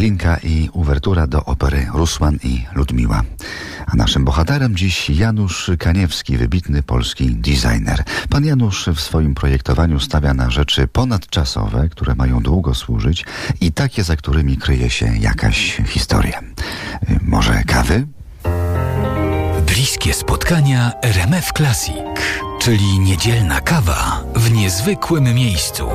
Glinka i uwertura do opery Rusłan i Ludmiła. A naszym bohaterem dziś Janusz Kaniewski, wybitny polski designer. Pan Janusz w swoim projektowaniu stawia na rzeczy ponadczasowe, które mają długo służyć i takie, za którymi kryje się jakaś historia. Y, może kawy? Bliskie spotkania RMF Classic, czyli niedzielna kawa w niezwykłym miejscu.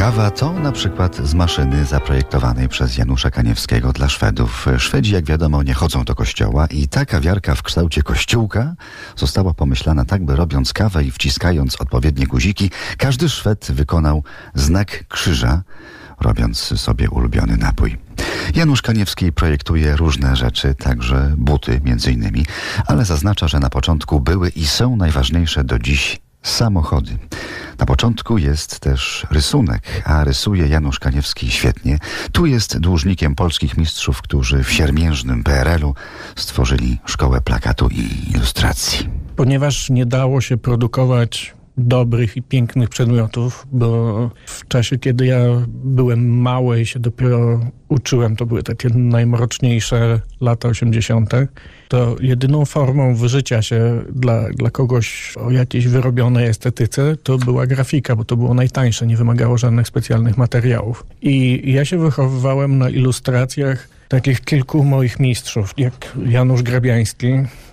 Kawa, to na przykład z maszyny zaprojektowanej przez Janusza Kaniewskiego dla Szwedów. Szwedzi, jak wiadomo, nie chodzą do kościoła i ta kawiarka w kształcie kościółka została pomyślana tak, by robiąc kawę i wciskając odpowiednie guziki, każdy Szwed wykonał znak krzyża, robiąc sobie ulubiony napój. Janusz Kaniewski projektuje różne rzeczy, także buty między innymi, ale zaznacza, że na początku były i są najważniejsze do dziś samochody. Na początku jest też rysunek, a rysuje Janusz Kaniewski świetnie. Tu jest dłużnikiem polskich mistrzów, którzy w siermiężnym PRL-u stworzyli szkołę plakatu i ilustracji. Ponieważ nie dało się produkować dobrych i pięknych przedmiotów, bo w czasie, kiedy ja byłem mały i się dopiero uczyłem, to były takie najmroczniejsze lata 80., to jedyną formą wyżycia się dla, dla kogoś o jakiejś wyrobionej estetyce to była grafika, bo to było najtańsze, nie wymagało żadnych specjalnych materiałów. I ja się wychowywałem na ilustracjach takich kilku moich mistrzów, jak Janusz Grabiański,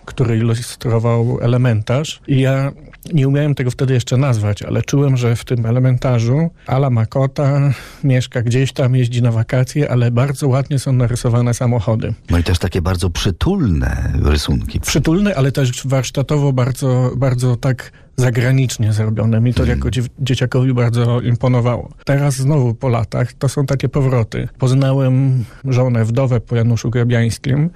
który ilustrował elementarz. I ja nie umiałem tego wtedy jeszcze nazwać, ale czułem, że w tym elementarzu Ala Makota mieszka gdzieś tam, jeździ na wakacje, ale bardzo ładnie są narysowane samochody. No i też takie bardzo przytulne rysunki. Przytulne, ale też warsztatowo bardzo, bardzo tak zagranicznie zrobione. Mi to hmm. jako dzieciakowi bardzo imponowało. Teraz znowu po latach to są takie powroty. Poznałem żonę, wdowę po Januszu Grabiańskim,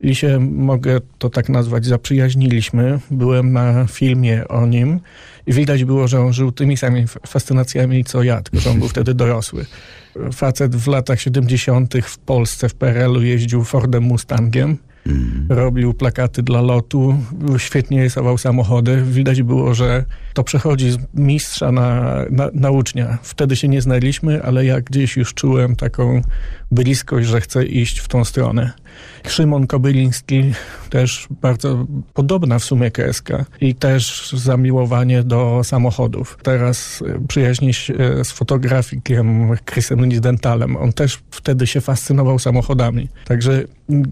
i się, mogę to tak nazwać, zaprzyjaźniliśmy. Byłem na filmie o nim i widać było, że on żył tymi samymi fascynacjami co ja, tylko że on był wtedy dorosły. Facet w latach 70. w Polsce, w PRL-u jeździł Fordem Mustangiem Robił plakaty dla lotu, świetnie rysował samochody. Widać było, że to przechodzi z mistrza na, na, na ucznia. Wtedy się nie znaliśmy, ale ja gdzieś już czułem taką bliskość, że chcę iść w tą stronę. Szymon Kobyliński też bardzo podobna w sumie kreska i też zamiłowanie do samochodów. Teraz przyjaźni się z fotografikiem Chrisem Nidentalem. On też wtedy się fascynował samochodami. Także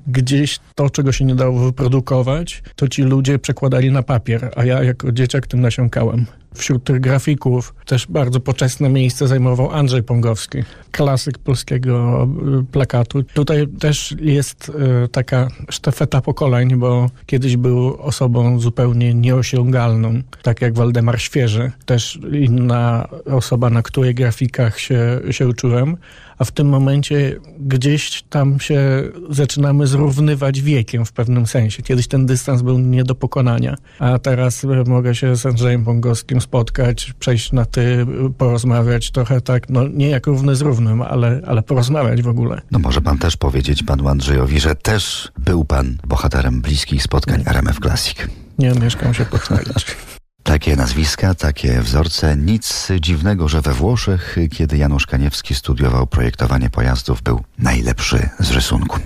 gdzieś to, czego się nie dało wyprodukować, to ci ludzie przekładali na papier, a ja jako dzieciak tym nasiąkałem. Wśród tych grafików też bardzo poczesne miejsce zajmował Andrzej Pongowski, klasyk polskiego y, plakatu. Tutaj też jest y, taka sztafeta pokoleń, bo kiedyś był osobą zupełnie nieosiągalną, tak jak Waldemar Świeży, też inna osoba, na której grafikach się, się uczyłem, a w tym momencie gdzieś tam się zaczynamy zrównywać wiekiem w pewnym sensie. Kiedyś ten dystans był nie do pokonania, a teraz mogę się z Andrzejem Pongowskim spotkać, przejść na ty, porozmawiać trochę tak, no nie jak równy z równym, ale, ale porozmawiać w ogóle. No może pan też powiedzieć panu Andrzejowi, że też był pan bohaterem bliskich spotkań RMF Classic. Nie mieszkam się pochwalić. Takie nazwiska, takie wzorce. Nic dziwnego, że we Włoszech, kiedy Janusz Kaniewski studiował projektowanie pojazdów, był najlepszy z rysunku.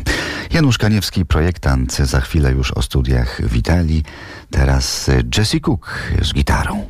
Janusz Kaniewski, projektant, za chwilę już o studiach w Italii. Teraz Jesse Cook z gitarą.